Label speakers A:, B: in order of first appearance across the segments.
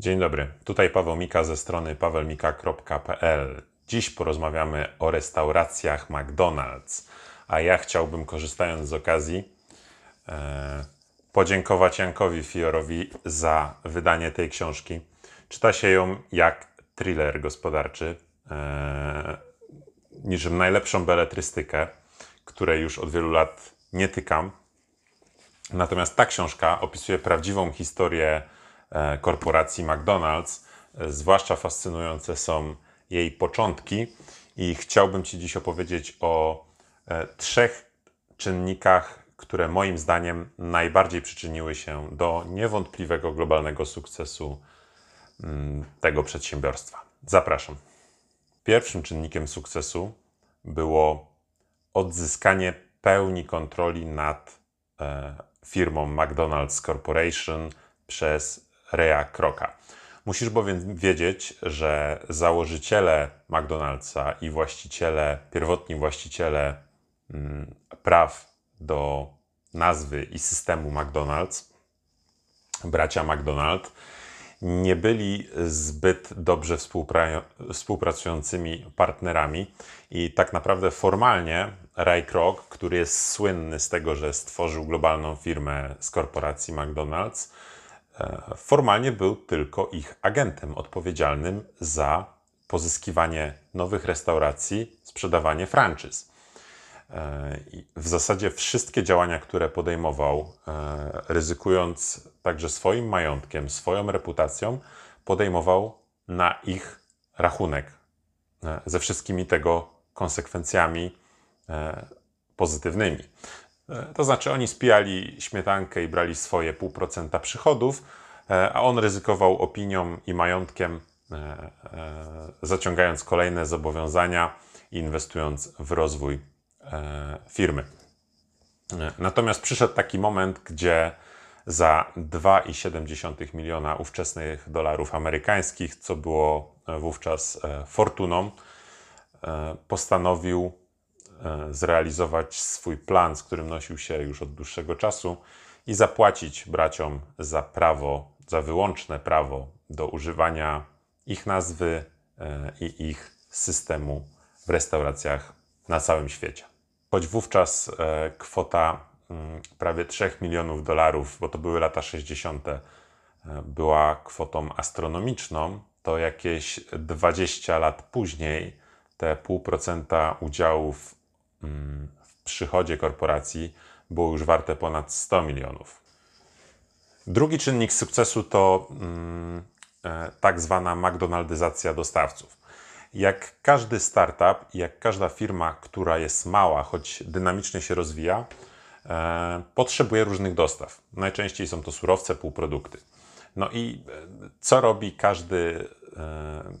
A: Dzień dobry, tutaj Paweł Mika ze strony pawelmika.pl. Dziś porozmawiamy o restauracjach McDonald's, a ja chciałbym, korzystając z okazji, e, podziękować Jankowi Fiorowi za wydanie tej książki. Czyta się ją jak thriller gospodarczy, e, niczym najlepszą beletrystykę, której już od wielu lat nie tykam. Natomiast ta książka opisuje prawdziwą historię korporacji McDonald's. E, Zwłaszcza fascynujące są jej początki i chciałbym Ci dziś opowiedzieć o e, trzech czynnikach, które moim zdaniem najbardziej przyczyniły się do niewątpliwego globalnego sukcesu mm, tego przedsiębiorstwa. Zapraszam. Pierwszym czynnikiem sukcesu było odzyskanie pełni kontroli nad e, firmą McDonald's Corporation przez Rea Kroka. Musisz bowiem wiedzieć, że założyciele McDonald'sa i właściciele, pierwotni właściciele mm, praw do nazwy i systemu McDonald's, bracia McDonald, nie byli zbyt dobrze współpra- współpracującymi partnerami i tak naprawdę formalnie Ray Kroc, który jest słynny z tego, że stworzył globalną firmę z korporacji McDonald's, formalnie był tylko ich agentem odpowiedzialnym za pozyskiwanie nowych restauracji, sprzedawanie franczyz. E, W zasadzie wszystkie działania, które podejmował, e, ryzykując także swoim majątkiem, swoją reputacją, podejmował na ich rachunek, e, ze wszystkimi tego konsekwencjami e, pozytywnymi. E, To znaczy, oni spijali śmietankę i brali swoje pół procenta przychodów, e, a on ryzykował opinią i majątkiem, e, zaciągając kolejne zobowiązania i inwestując w rozwój firmy. Natomiast przyszedł taki moment, gdzie za 2,7 miliona ówczesnych dolarów amerykańskich, co było wówczas fortuną, postanowił zrealizować swój plan, z którym nosił się już od dłuższego czasu i zapłacić braciom za prawo, za wyłączne prawo do używania ich nazwy e, i ich systemu w restauracjach na całym świecie. Choć wówczas e, kwota mm, prawie 3 milionów dolarów, bo to były lata 60., e, była kwotą astronomiczną, to jakieś 20 lat później te pół procenta udziałów w przychodzie korporacji było już warte ponad 100 milionów. Drugi czynnik sukcesu to mm, e, tak zwana McDonaldyzacja dostawców. Jak każdy startup jak każda firma, która jest mała, choć dynamicznie się rozwija, e, potrzebuje różnych dostaw. Najczęściej są to surowce, półprodukty. No i e, co robi każdy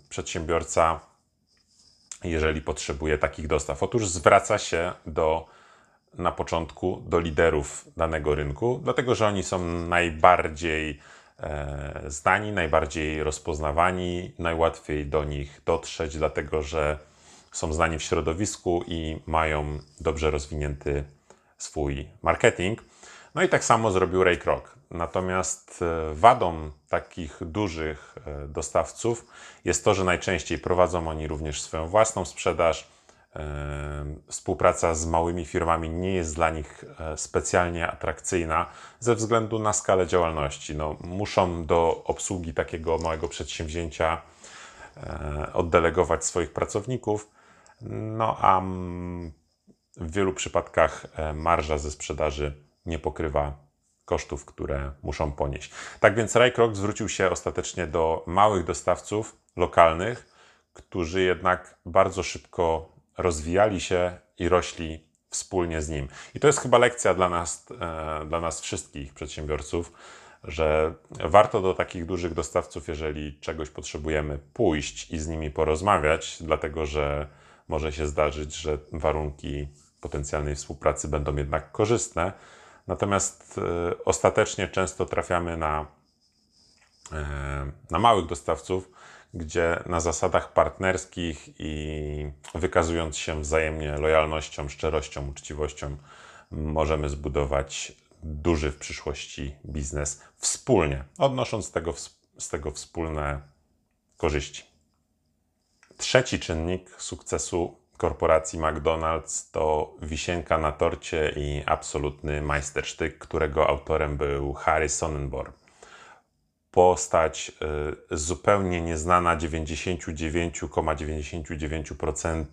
A: przedsiębiorca, jeżeli potrzebuje takich dostaw? Otóż zwraca się do na początku do liderów danego rynku, dlatego że oni są najbardziej e, znani, najbardziej rozpoznawani, najłatwiej do nich dotrzeć, dlatego że są znani w środowisku i mają dobrze rozwinięty swój marketing. No i tak samo zrobił Ray Kroc. Natomiast e, wadą takich dużych e, dostawców jest to, że najczęściej prowadzą oni również swoją własną sprzedaż. E, Współpraca z małymi firmami nie jest dla nich specjalnie atrakcyjna ze względu na skalę działalności. No, muszą do obsługi takiego małego przedsięwzięcia oddelegować swoich pracowników, no a w wielu przypadkach marża ze sprzedaży nie pokrywa kosztów, które muszą ponieść. Tak więc Ray Kroc zwrócił się ostatecznie do małych dostawców lokalnych, którzy jednak bardzo szybko rozwijali się i rośli wspólnie z nim. I to jest chyba lekcja dla nas, e, dla nas wszystkich przedsiębiorców, że warto do takich dużych dostawców, jeżeli czegoś potrzebujemy, pójść i z nimi porozmawiać, dlatego że może się zdarzyć, że warunki potencjalnej współpracy będą jednak korzystne. Natomiast e, ostatecznie często trafiamy na, e, na małych dostawców, gdzie na zasadach partnerskich i wykazując się wzajemnie lojalnością, szczerością, uczciwością, możemy zbudować duży w przyszłości biznes wspólnie, odnosząc z tego z tego wspólne korzyści. Trzeci czynnik sukcesu korporacji McDonald's to wisienka na torcie i absolutny majstersztyk, którego autorem był Harry Sonnenborn. Postać y, zupełnie nieznana 99,99%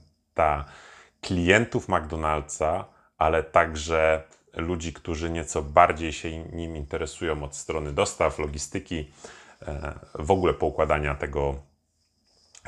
A: klientów McDonald'sa, ale także ludzi, którzy nieco bardziej się nim interesują od strony dostaw, logistyki, e, w ogóle poukładania tego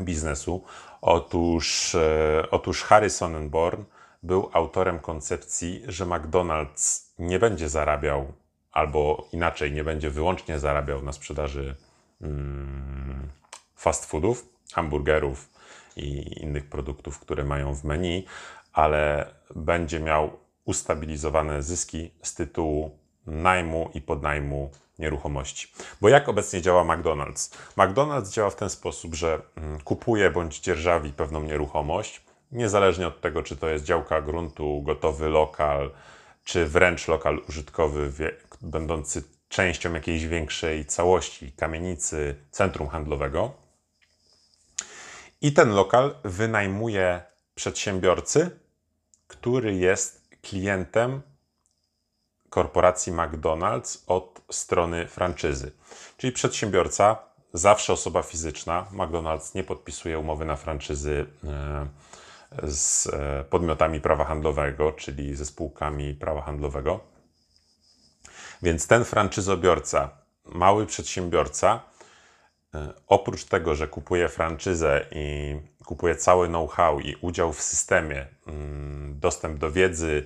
A: biznesu. Otóż, e, otóż Harry Sonnenborn był autorem koncepcji, że McDonald's nie będzie zarabiał, albo inaczej, nie będzie wyłącznie zarabiał na sprzedaży mm, fast foodów, hamburgerów i innych produktów, które mają w menu, ale będzie miał ustabilizowane zyski z tytułu najmu i podnajmu nieruchomości. Bo jak obecnie działa McDonald's? McDonald's działa w ten sposób, że mm, kupuje bądź dzierżawi pewną nieruchomość, niezależnie od tego, czy to jest działka gruntu, gotowy lokal, czy wręcz lokal użytkowy, będący częścią jakiejś większej całości, kamienicy, centrum handlowego. I ten lokal wynajmuje przedsiębiorcy, który jest klientem korporacji McDonald's od strony franczyzy. Czyli przedsiębiorca, zawsze osoba fizyczna, McDonald's nie podpisuje umowy na franczyzy e, z e, podmiotami prawa handlowego, czyli ze spółkami prawa handlowego. Więc ten franczyzobiorca, mały przedsiębiorca, e, oprócz tego, że kupuje franczyzę i kupuje cały know-how i udział w systemie, mm, dostęp do wiedzy,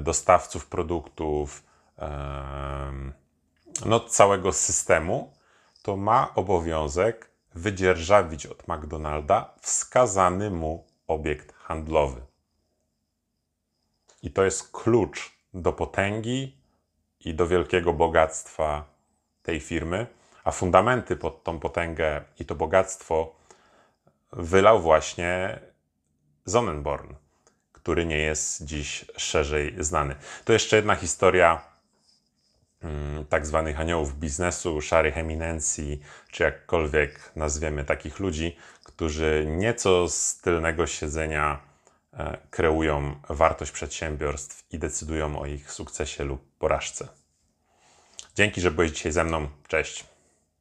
A: dostawców produktów, no, całego systemu, to ma obowiązek wydzierżawić od McDonalda wskazany mu obiekt handlowy. I to jest klucz do potęgi i do wielkiego bogactwa tej firmy, a fundamenty pod tą potęgę i to bogactwo wylał właśnie Sonnenborn który nie jest dziś szerzej znany. To jeszcze jedna historia mm, tak zwanych aniołów biznesu, szarych eminencji, czy jakkolwiek nazwiemy takich ludzi, którzy nieco z tylnego siedzenia e, kreują wartość przedsiębiorstw i decydują o ich sukcesie lub porażce. Dzięki, że byłeś dzisiaj ze mną. Cześć.